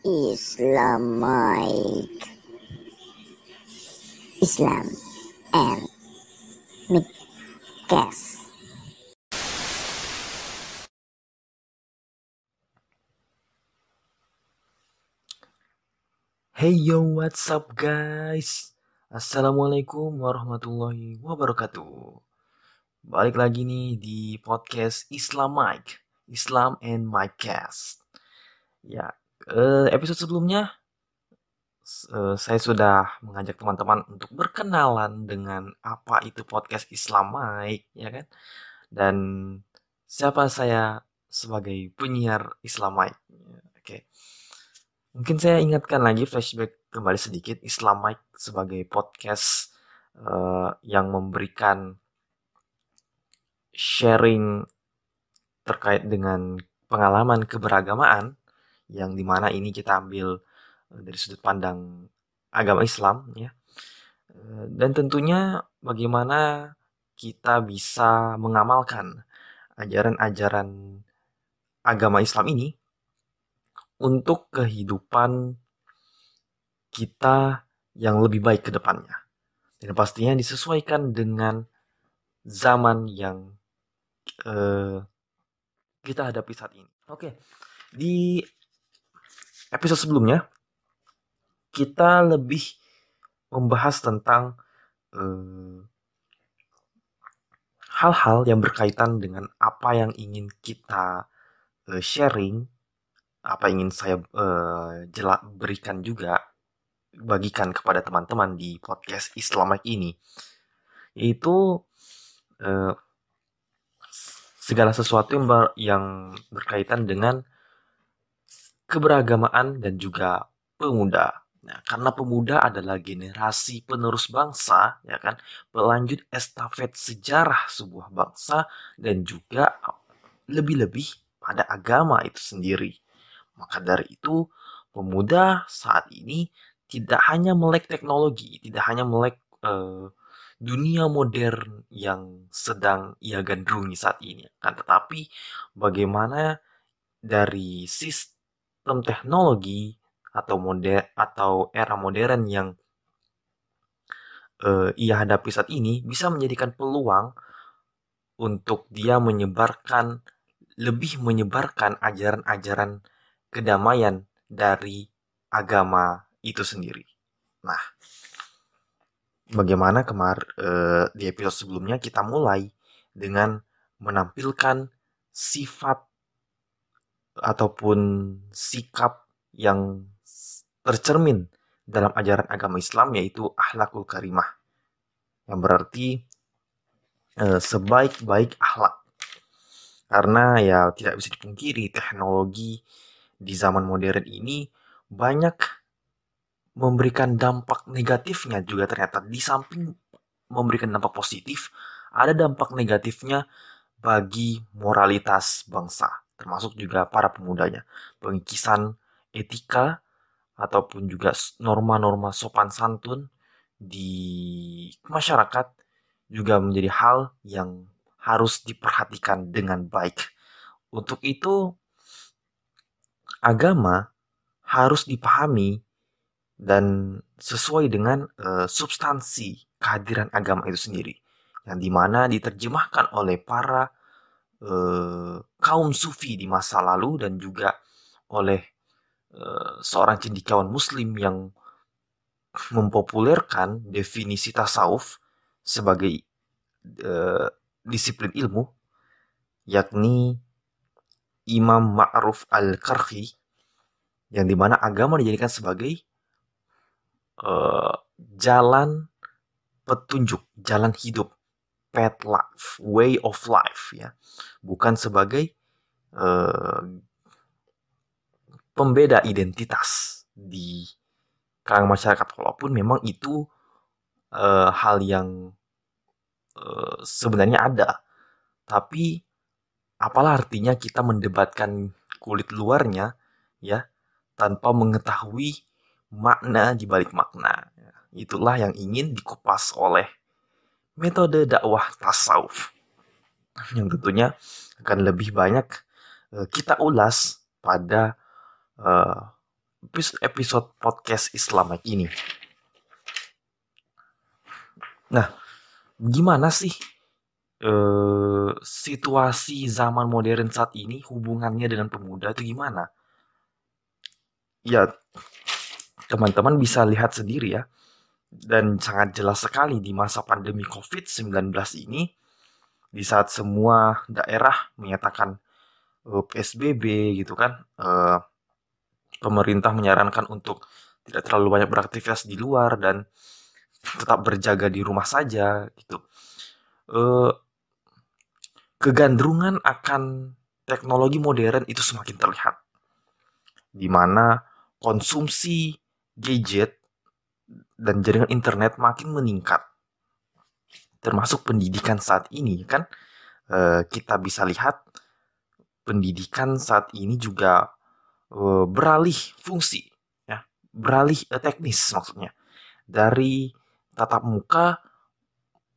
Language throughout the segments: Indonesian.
Islamic Islam and Midcast. Hey yo, what's up guys? Assalamualaikum warahmatullahi wabarakatuh. Balik lagi nih di podcast Islam Mike, Islam and Micast. Ya, eh, episode sebelumnya eh, saya sudah mengajak teman-teman untuk berkenalan dengan apa itu podcast Islam Mike, ya kan? Dan siapa saya sebagai penyiar Islam Mike. Oke. Mungkin saya ingatkan lagi flashback kembali sedikit Islam Mike sebagai podcast uh, yang memberikan sharing terkait dengan pengalaman keberagamaan yang di mana ini kita ambil uh, dari sudut pandang agama Islam ya uh, dan tentunya bagaimana kita bisa mengamalkan ajaran-ajaran agama Islam ini untuk kehidupan kita yang lebih baik ke depannya. Dan pastinya disesuaikan dengan zaman yang uh, kita hadapi saat ini. Oke, di episode sebelumnya kita lebih membahas tentang hal hal-hal yang berkaitan dengan apa yang ingin kita uh, sharing apa ingin saya uh, jela berikan juga bagikan kepada teman-teman di podcast Islamak ini. Itu uh, segala sesuatu yang, yang berkaitan dengan keberagamaan dan juga pemuda. Nah, karena pemuda adalah generasi penerus bangsa, ya kan, pelanjut estafet sejarah sebuah bangsa dan juga lebih-lebih pada agama itu sendiri. Maka dari itu, pemuda saat ini tidak hanya melek teknologi, tidak hanya melek uh, dunia modern yang sedang ia gandrungi saat ini, kan tetapi bagaimana dari sistem teknologi atau moder atau era modern yang uh, ia hadapi saat ini bisa menjadikan peluang untuk dia menyebarkan lebih menyebarkan ajaran-ajaran kedamaian dari agama itu sendiri. Nah, bagaimana kemar eh, di episode sebelumnya kita mulai dengan menampilkan sifat ataupun sikap yang tercermin dalam ajaran agama Islam yaitu ahlakul karimah yang berarti eh, sebaik-baik akhlak. Karena ya tidak bisa dipungkiri teknologi di zaman modern ini banyak memberikan dampak negatifnya juga ternyata. Di samping memberikan dampak positif ada dampak negatifnya bagi moralitas bangsa termasuk juga para pemudanya pengikisan etika ataupun juga norma-norma sopan santun di masyarakat juga menjadi hal yang harus diperhatikan dengan baik. Untuk itu agama harus dipahami dan sesuai dengan uh, substansi kehadiran agama itu sendiri yang di mana diterjemahkan oleh para uh, kaum sufi di masa lalu dan juga oleh uh, seorang cendikiawan muslim yang mempopulerkan definisi tasawuf sebagai uh, disiplin ilmu yakni Imam Ma'ruf Al-Karhi yang di mana agama dijadikan sebagai uh, jalan petunjuk, jalan hidup, path life, way of life ya, bukan sebagai pembeda identitas di kalangan masyarakat. Walaupun memang itu uh, hal yang uh, sebenarnya ada. Tapi apalah artinya kita mendebatkan kulit luarnya ya tanpa mengetahui makna di balik makna. Itulah yang ingin dikupas oleh metode dakwah tasawuf. Yang tentunya akan lebih banyak kita ulas pada uh, episode podcast Islam ini. Nah, gimana sih eh, situasi zaman modern saat ini hubungannya dengan pemuda itu gimana? Ya, teman-teman bisa lihat sendiri ya. Dan sangat jelas sekali di masa pandemi COVID-19 ini, di saat semua daerah menyatakan uh, eh, PSBB gitu kan, uh, pemerintah menyarankan untuk tidak terlalu banyak beraktivitas di luar dan tetap berjaga di rumah saja gitu. Uh, kegandrungan akan teknologi modern itu semakin terlihat, di mana konsumsi gadget dan jaringan internet makin meningkat, termasuk pendidikan saat ini kan kita bisa lihat pendidikan saat ini juga uh, beralih fungsi ya. Beralih uh, teknis maksudnya. Dari tatap muka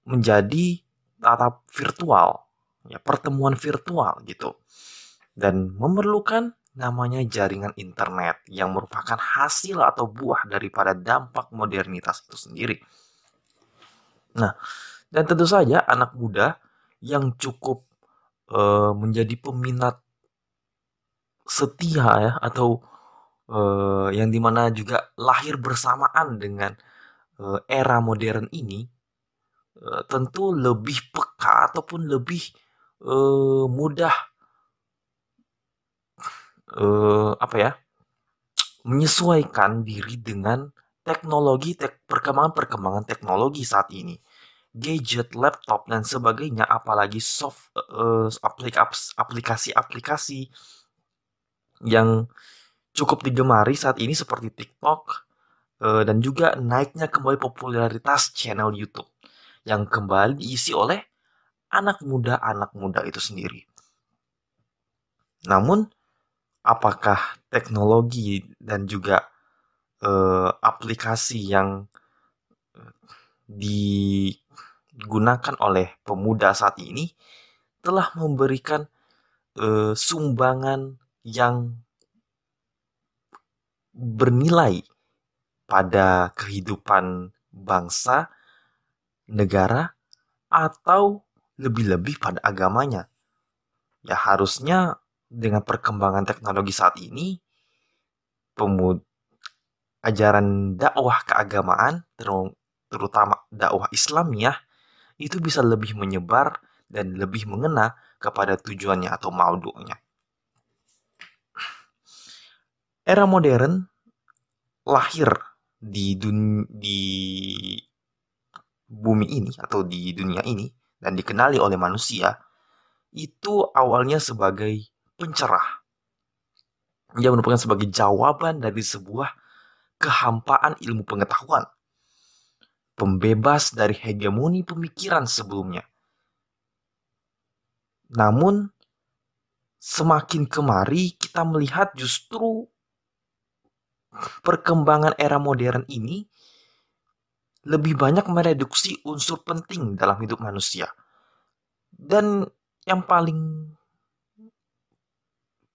menjadi tatap virtual ya pertemuan virtual gitu. Dan memerlukan namanya jaringan internet yang merupakan hasil atau buah daripada dampak modernitas itu sendiri. Nah, dan tentu saja anak muda yang cukup uh, menjadi peminat setia ya atau uh, yang di mana juga lahir bersamaan dengan uh, era modern ini uh, tentu lebih peka ataupun lebih uh, mudah uh, apa ya menyesuaikan diri dengan teknologi tek, perkembangan-perkembangan teknologi saat ini. Gadget, laptop dan sebagainya apalagi soft uh, aplikasi-aplikasi yang cukup digemari saat ini seperti TikTok uh, dan juga naiknya kembali popularitas channel YouTube yang kembali diisi oleh anak muda-anak muda itu sendiri. Namun apakah teknologi dan juga uh, aplikasi yang eh, digunakan oleh pemuda saat ini telah memberikan sumbangan yang bernilai pada kehidupan bangsa, negara, atau lebih-lebih pada agamanya. Ya harusnya dengan perkembangan teknologi saat ini, pemud ajaran dakwah keagamaan, terutama dakwah Islamiyah, itu bisa lebih menyebar dan lebih mengena kepada tujuannya atau maudhu'nya. Era modern lahir di dun di bumi ini atau di dunia ini dan dikenali oleh manusia itu awalnya sebagai pencerah. Ia merupakan sebagai jawaban dari sebuah kehampaan ilmu pengetahuan. Pembebas dari hegemoni pemikiran sebelumnya. Namun, semakin kemari kita melihat justru perkembangan era modern ini lebih banyak mereduksi unsur penting dalam hidup manusia. Dan yang paling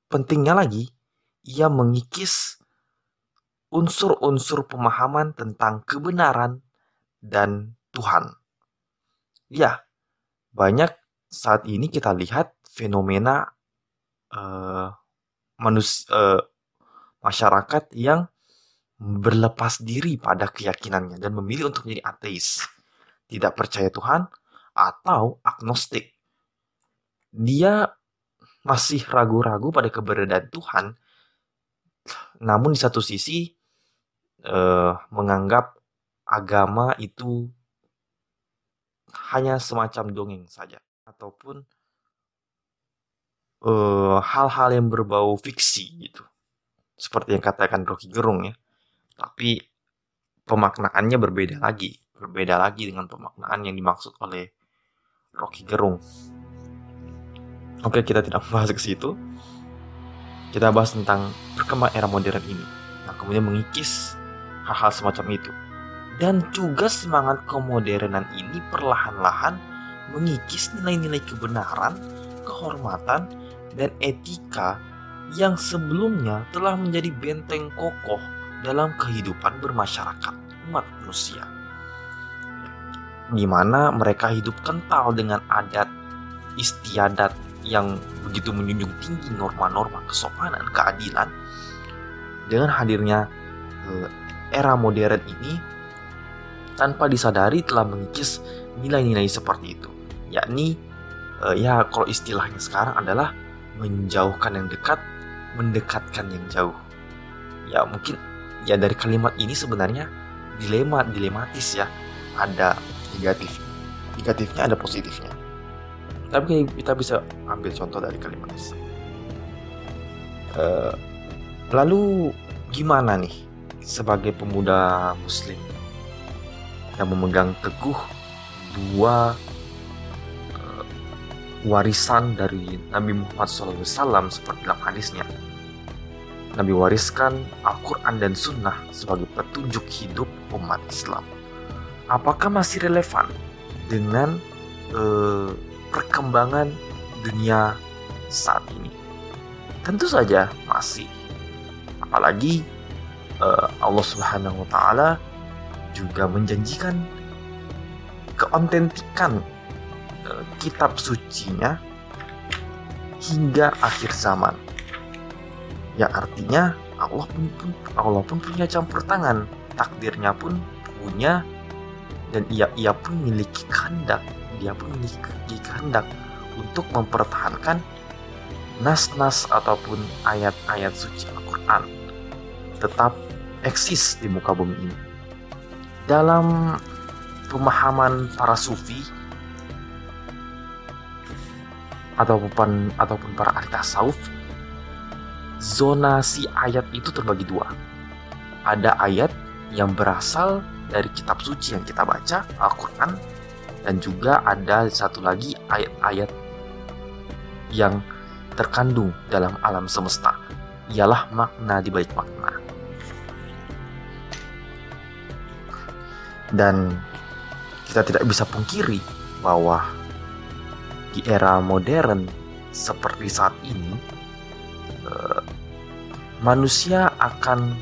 Pentingnya lagi, ia mengikis unsur-unsur pemahaman tentang kebenaran dan Tuhan. Ya, banyak saat ini kita lihat fenomena uh, manus uh, masyarakat yang berlepas diri pada keyakinannya dan memilih untuk menjadi ateis, tidak percaya Tuhan atau agnostik. Dia masih ragu-ragu pada keberadaan Tuhan, namun di satu sisi eh, menganggap agama itu hanya semacam dongeng saja, ataupun eh, hal-hal yang berbau fiksi gitu, seperti yang katakan Rocky Gerung ya. Tapi pemaknaannya berbeda lagi, berbeda lagi dengan pemaknaan yang dimaksud oleh Rocky Gerung. Oke, kita tidak membahas ke situ. Kita bahas tentang perkembangan era modern ini. Nah, kemudian mengikis hal-hal semacam itu. Dan juga semangat kemodernan ini perlahan-lahan mengikis nilai-nilai kebenaran, kehormatan, dan etika yang sebelumnya telah menjadi benteng kokoh dalam kehidupan bermasyarakat umat manusia. Di mana mereka hidup kental dengan adat istiadat yang begitu menjunjung tinggi norma-norma kesopanan, keadilan. Dengan hadirnya eh, era modern ini, tanpa disadari telah mengikis nilai-nilai seperti itu, yakni eh, ya kalau istilahnya sekarang adalah menjauhkan yang dekat, mendekatkan yang jauh. Ya mungkin ya dari kalimat ini sebenarnya dilema dilematis ya, ada negatif, negatifnya ada positifnya. Tapi kita bisa ambil contoh dari kalimat ini. Uh, lalu gimana nih sebagai pemuda muslim yang memegang teguh dua uh, warisan dari Nabi Muhammad SAW seperti dalam hadisnya. Nabi wariskan Al-Quran dan Sunnah sebagai petunjuk hidup umat Islam. Apakah masih relevan dengan uh, perkembangan dunia saat ini? Tentu saja masih. Apalagi uh, Allah Subhanahu wa taala juga menjanjikan keontentikan uh, kitab sucinya hingga akhir zaman. Ya artinya Allah pun, pun Allah pun punya campur tangan, takdirnya pun punya dan ia ia pun memiliki kehendak. Dia pun memiliki kehendak untuk mempertahankan nas-nas ataupun ayat-ayat suci Al-Quran. Tetap eksis di muka bumi ini. Dalam pemahaman para sufi ataupun ataupun para ahli tasawuf, zonasi ayat itu terbagi dua. Ada ayat yang berasal dari kitab suci yang kita baca, Al-Quran, dan juga ada satu lagi ayat-ayat yang terkandung dalam alam semesta ialah makna di balik makna dan kita tidak bisa pungkiri bahwa di era modern seperti saat ini eh, manusia akan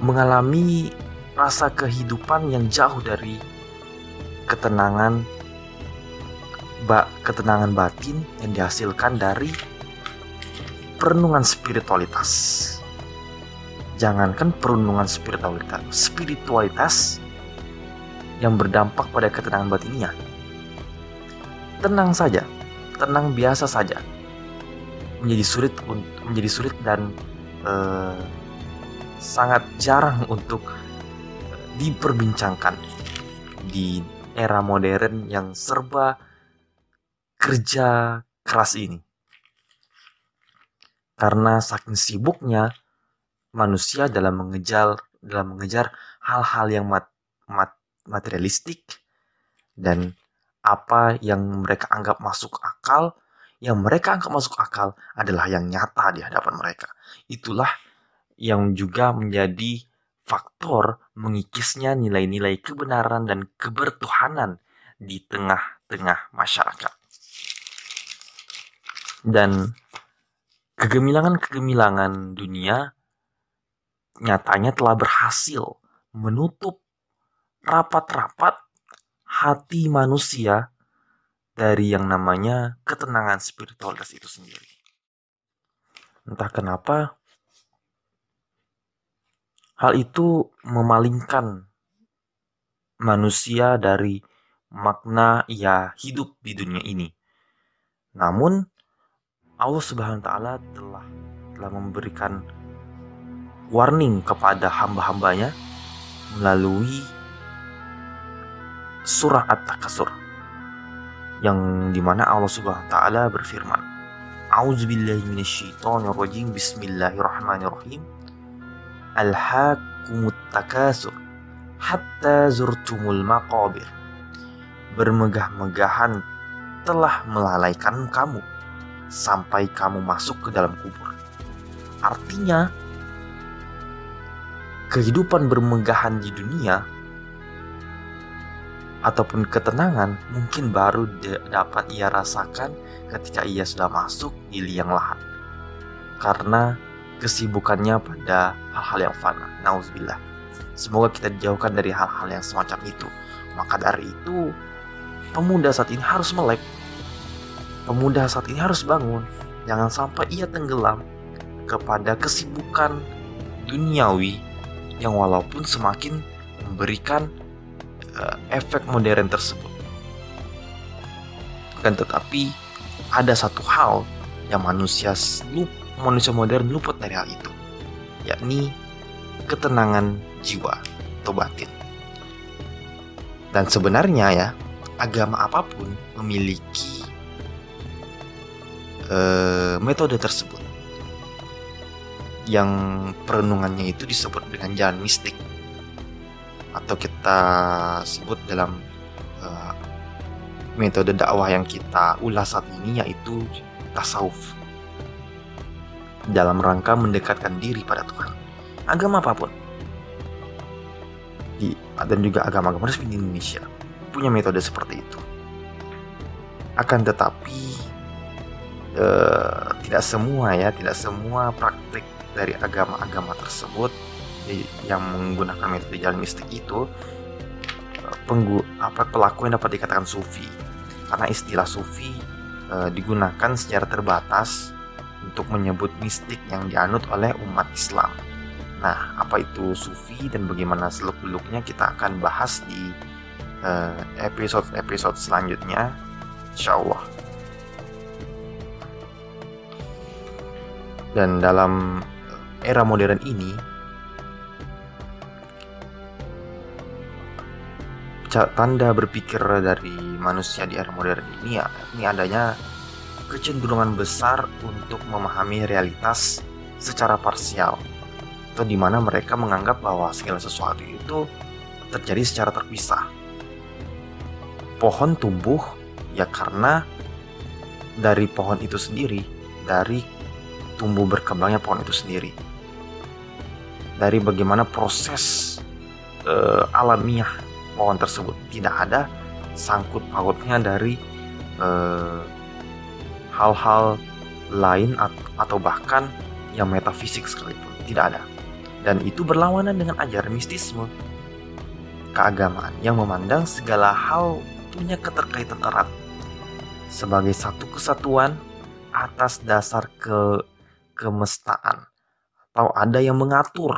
mengalami rasa kehidupan yang jauh dari ketenangan bak ketenangan batin yang dihasilkan dari perenungan spiritualitas. Jangankan perenungan spiritualitas, spiritualitas yang berdampak pada ketenangan batinnya. Tenang saja, tenang biasa saja. Menjadi sulit menjadi sulit dan uh, sangat jarang untuk diperbincangkan di era modern yang serba kerja keras ini. Karena saking sibuknya manusia dalam mengejar dalam mengejar hal-hal yang mat, mat, materialistik dan apa yang mereka anggap masuk akal, yang mereka anggap masuk akal adalah yang nyata di hadapan mereka. Itulah yang juga menjadi faktor mengikisnya nilai-nilai kebenaran dan kebertuhanan di tengah-tengah masyarakat. Dan kegemilangan-kegemilangan dunia nyatanya telah berhasil menutup rapat-rapat hati manusia dari yang namanya ketenangan spiritualitas itu sendiri. Entah kenapa Hal itu memalingkan manusia dari makna ia hidup di dunia ini. Namun Allah Subhanahu wa taala telah telah memberikan warning kepada hamba-hambanya melalui surah At-Takasur yang di mana Allah Subhanahu wa taala berfirman A'udzubillahi minasyaitonirrajim Bismillahirrahmanirrahim Alhaakumut takasur hatta zurtumul maqabir. Bermegah-megahan telah melalaikan kamu sampai kamu masuk ke dalam kubur. Artinya, kehidupan bermegahan di dunia ataupun ketenangan mungkin baru dapat ia rasakan ketika ia sudah masuk di liang lahat. Karena kesibukannya pada hal-hal yang fana. Nauzubillah. Semoga kita dijauhkan dari hal-hal yang semacam itu. Maka dari itu, pemuda saat ini harus melek. Pemuda saat ini harus bangun. Jangan sampai ia tenggelam kepada kesibukan duniawi yang walaupun semakin memberikan uh, efek modern tersebut. Kan tetapi ada satu hal yang manusia lup, manusia modern luput dari hal itu, yakni ketenangan jiwa atau batin. Dan sebenarnya ya, agama apa pun memiliki uh, metode tersebut yang perenungannya itu disebut dengan jalan mistik atau kita sebut dalam uh, metode dakwah yang kita ulas saat ini yaitu tasawuf. Dalam rangka mendekatkan diri pada Tuhan. Agama apa pun. Di dan juga agama-agama resmi di Indonesia punya metode seperti itu. Akan tetapi uh, tidak semua ya tidak semua praktik dari agama-agama tersebut yang menggunakan metode jalan mistik itu penggu apa pelaku yang dapat dikatakan sufi karena istilah sufi e, digunakan secara terbatas untuk menyebut mistik yang dianut oleh umat Islam. Nah, apa itu sufi dan bagaimana seluk-beluknya kita akan bahas di episode-episode selanjutnya, insya Allah. Dan dalam era modern ini, tanda berpikir dari manusia di era modern ini ya ini adanya kecenderungan besar untuk memahami realitas secara parsial atau di mana mereka menganggap bahwa segala sesuatu itu terjadi secara terpisah. Pohon tumbuh ya karena dari pohon itu sendiri, dari tumbuh berkembangnya pohon itu sendiri. Dari bagaimana proses uh, alamiah pohon tersebut. Tidak ada sangkut pautnya dari eh, hal-hal lain atau bahkan yang metafisik sekalipun. Tidak ada. Dan itu berlawanan dengan ajaran mistisme keagamaan yang memandang segala hal punya keterkaitan erat sebagai satu kesatuan atas dasar ke kemestaan atau ada yang mengatur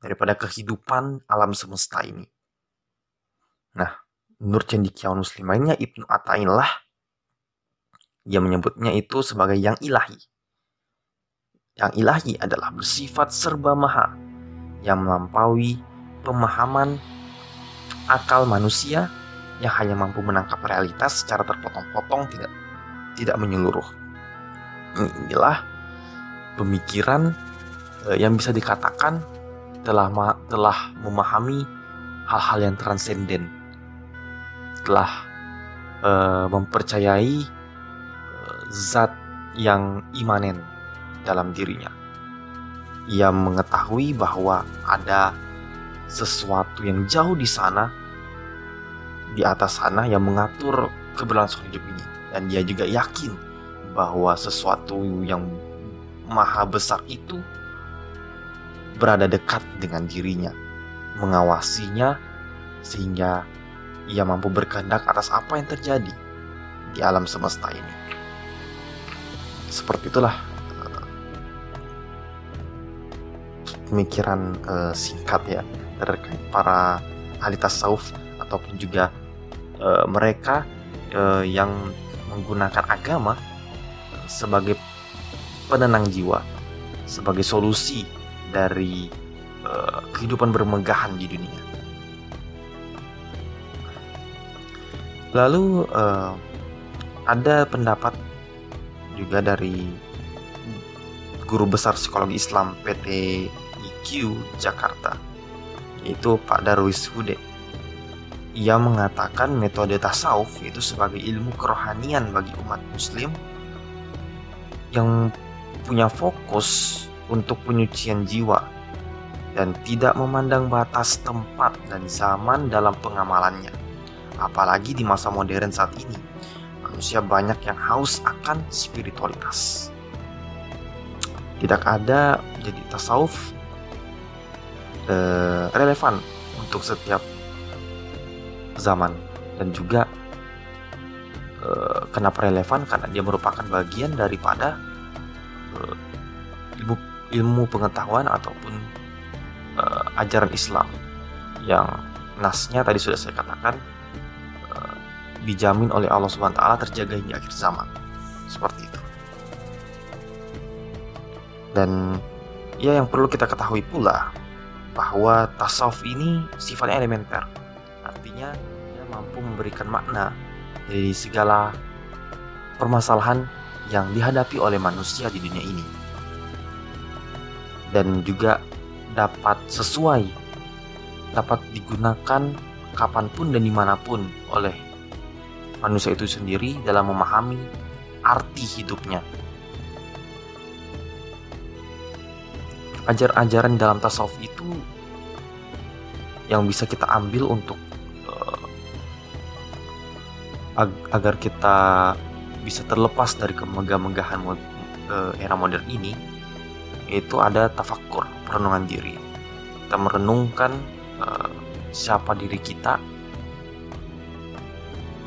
daripada kehidupan alam semesta ini Nah, menurut cendikiawan muslim lainnya Ibnu Ata'illah ia menyebutnya itu sebagai yang ilahi. Yang ilahi adalah bersifat serba maha yang melampaui pemahaman akal manusia yang hanya mampu menangkap realitas secara terpotong-potong tidak tidak menyeluruh. Inilah pemikiran eh, yang bisa dikatakan telah telah memahami hal-hal yang transenden telah uh, mempercayai uh, zat yang imanen dalam dirinya. Ia mengetahui bahwa ada sesuatu yang jauh di sana, di atas sana yang mengatur keberlangsungan hidup ini. Dan dia juga yakin bahwa sesuatu yang maha besar itu berada dekat dengan dirinya, mengawasinya sehingga ia mampu berkehendak atas apa yang terjadi di alam semesta ini. Seperti itulah uh, pemikiran uh, singkat ya terkait para ahli tasawuf ataupun juga uh, mereka uh, yang menggunakan agama sebagai penenang jiwa, sebagai solusi dari uh, kehidupan bermegahan di dunia. Lalu uh, ada pendapat juga dari guru besar psikologi Islam PT IQ Jakarta yaitu Pak Darwis Hude. Ia mengatakan metode tasawuf itu sebagai ilmu kerohanian bagi umat muslim yang punya fokus untuk penyucian jiwa dan tidak memandang batas tempat dan zaman dalam pengamalannya apalagi di masa modern saat ini. Manusia banyak yang haus akan spiritualitas. Tidak ada jadi tasawuf eh, relevan untuk setiap zaman dan juga eh, kenapa relevan karena dia merupakan bagian daripada eh, ilmu ilmu pengetahuan ataupun eh, ajaran Islam yang nasnya tadi sudah saya katakan dijamin oleh Allah taala terjaga hingga akhir zaman. Seperti itu. Dan ya yang perlu kita ketahui pula bahwa tasawuf ini sifatnya elementer. Artinya dia mampu memberikan makna dari segala permasalahan yang dihadapi oleh manusia di dunia ini. Dan juga dapat sesuai, dapat digunakan kapan pun dan di mana pun oleh manusia itu sendiri dalam memahami arti hidupnya. Ajar-ajaran dalam tasawuf itu yang bisa kita ambil untuk uh, ag- agar kita bisa terlepas dari kemegah-megahan mod- uh, era modern ini itu ada tafakkur perenungan diri kita merenungkan uh, siapa diri kita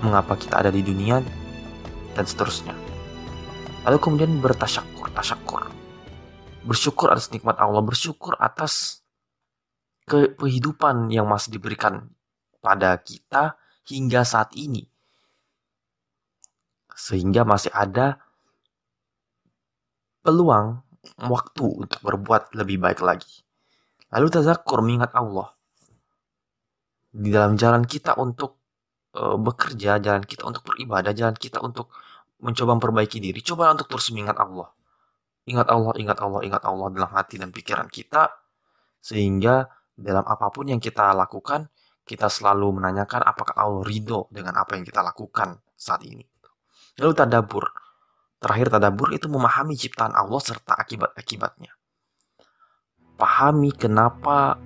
mengapa kita ada di dunia dan seterusnya. Lalu kemudian bertasyakur tasyakur bersyukur atas nikmat Allah bersyukur atas ke kehidupan yang masih diberikan pada kita hingga saat ini. Sehingga masih ada peluang waktu untuk berbuat lebih baik lagi. Lalu tazakur mengingat Allah di dalam jalan kita untuk uh, bekerja, jalan kita untuk beribadah, jalan kita untuk mencoba memperbaiki diri. Coba untuk terus mengingat Allah. Ingat Allah, ingat Allah, ingat Allah dalam hati dan pikiran kita sehingga dalam apa pun yang kita lakukan kita selalu menanyakan apakah Allah ridho dengan apa yang kita lakukan saat ini. Lalu tadabur. Terakhir tadabur itu memahami ciptaan Allah serta akibat-akibatnya. Pahami kenapa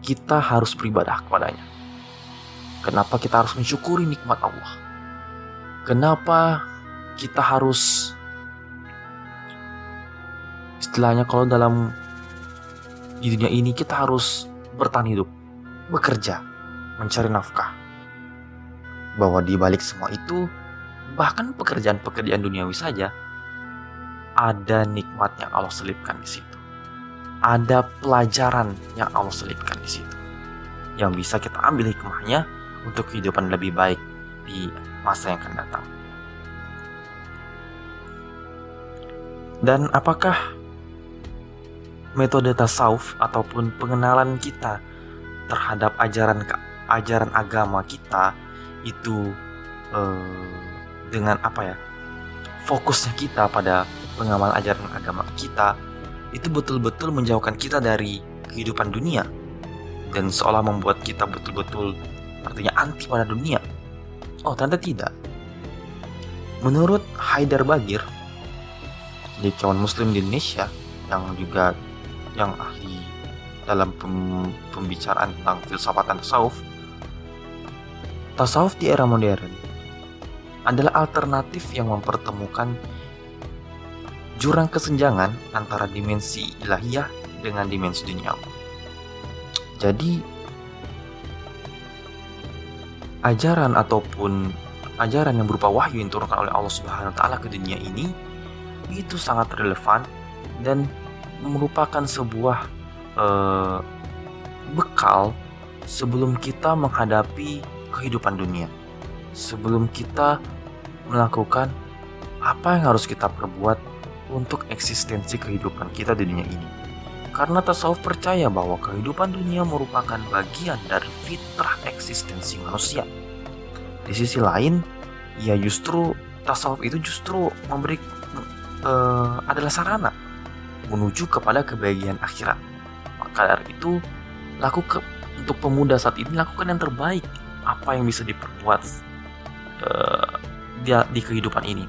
kita harus beribadah kepadanya. Kenapa kita harus mensyukuri nikmat Allah. Kenapa kita harus istilahnya kalau dalam di dunia ini kita harus bertahan hidup, bekerja, mencari nafkah. Bahwa di balik semua itu, bahkan pekerjaan-pekerjaan duniawi saja, ada nikmat yang Allah selipkan di situ. Ada pelajaran yang Allah selipkan di situ. Yang bisa kita ambil hikmahnya untuk kehidupan lebih baik di masa yang akan datang. Dan apakah metode tasawuf ataupun pengenalan kita terhadap ajaran ajaran agama kita itu eh, dengan apa ya fokusnya kita pada pengamalan ajaran agama kita itu betul-betul menjauhkan kita dari kehidupan dunia dan seolah membuat kita betul-betul artinya anti pada dunia oh ternyata tidak menurut Haidar Bagir di kawan muslim di Indonesia yang juga yang ahli dalam pembicaraan tentang filsafat dan tasawuf tasawuf di era modern adalah alternatif yang mempertemukan jurang kesenjangan antara dimensi ilahiyah dengan dimensi duniawi. Jadi ajaran ataupun ajaran yang berupa wahyu yang diturunkan oleh Allah Subhanahu wa taala ke dunia ini itu sangat relevan dan merupakan sebuah uh, bekal sebelum kita menghadapi kehidupan dunia. Sebelum kita melakukan apa yang harus kita perbuat untuk eksistensi kehidupan kita di dunia ini. Karena tasawuf percaya bahwa kehidupan dunia merupakan bagian dari fitrah eksistensi manusia. Di sisi lain, ya justru tasawuf itu justru memberi uh, adalah sarana menuju kepada kebahagiaan akhirat. Maka dari itu, lakukan untuk pemuda saat ini lakukan yang terbaik apa yang bisa diperbuat uh, di, di kehidupan ini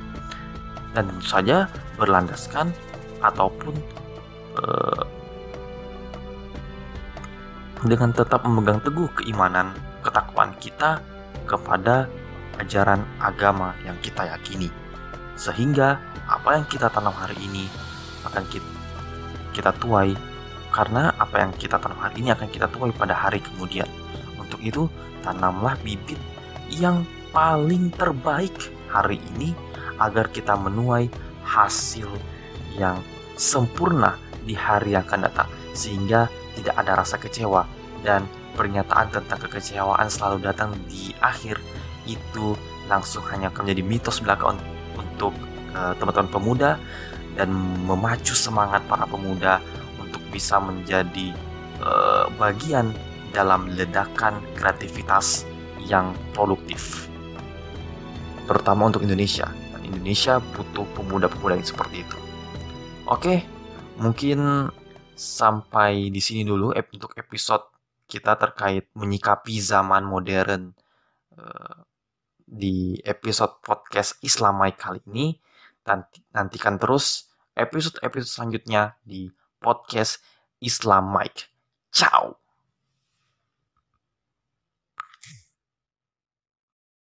dan tentu saja berlandaskan ataupun uh, dengan tetap memegang teguh keimanan ketakwaan kita kepada ajaran agama yang kita yakini. Sehingga apa yang kita tanam hari ini akan kita, kita tuai karena apa yang kita tanam hari ini akan kita tuai pada hari kemudian. Untuk itu, tanamlah bibit yang paling terbaik hari ini agar kita menuai hasil yang sempurna di hari yang akan datang sehingga tidak ada rasa kecewa. Dan pernyataan tentang kekecewaan selalu datang di akhir. Itu langsung hanya menjadi mitos belaka untuk uh, teman-teman pemuda dan memacu semangat para pemuda untuk bisa menjadi uh, bagian dalam ledakan kreativitas yang produktif. Terutama untuk Indonesia. Dan Indonesia butuh pemuda-pemuda yang seperti itu. Oke mungkin sampai di sini dulu untuk episode kita terkait menyikapi zaman modern uh, di episode podcast Islamai kali ini. Nantikan terus episode-episode selanjutnya di podcast Islam Mike. Ciao.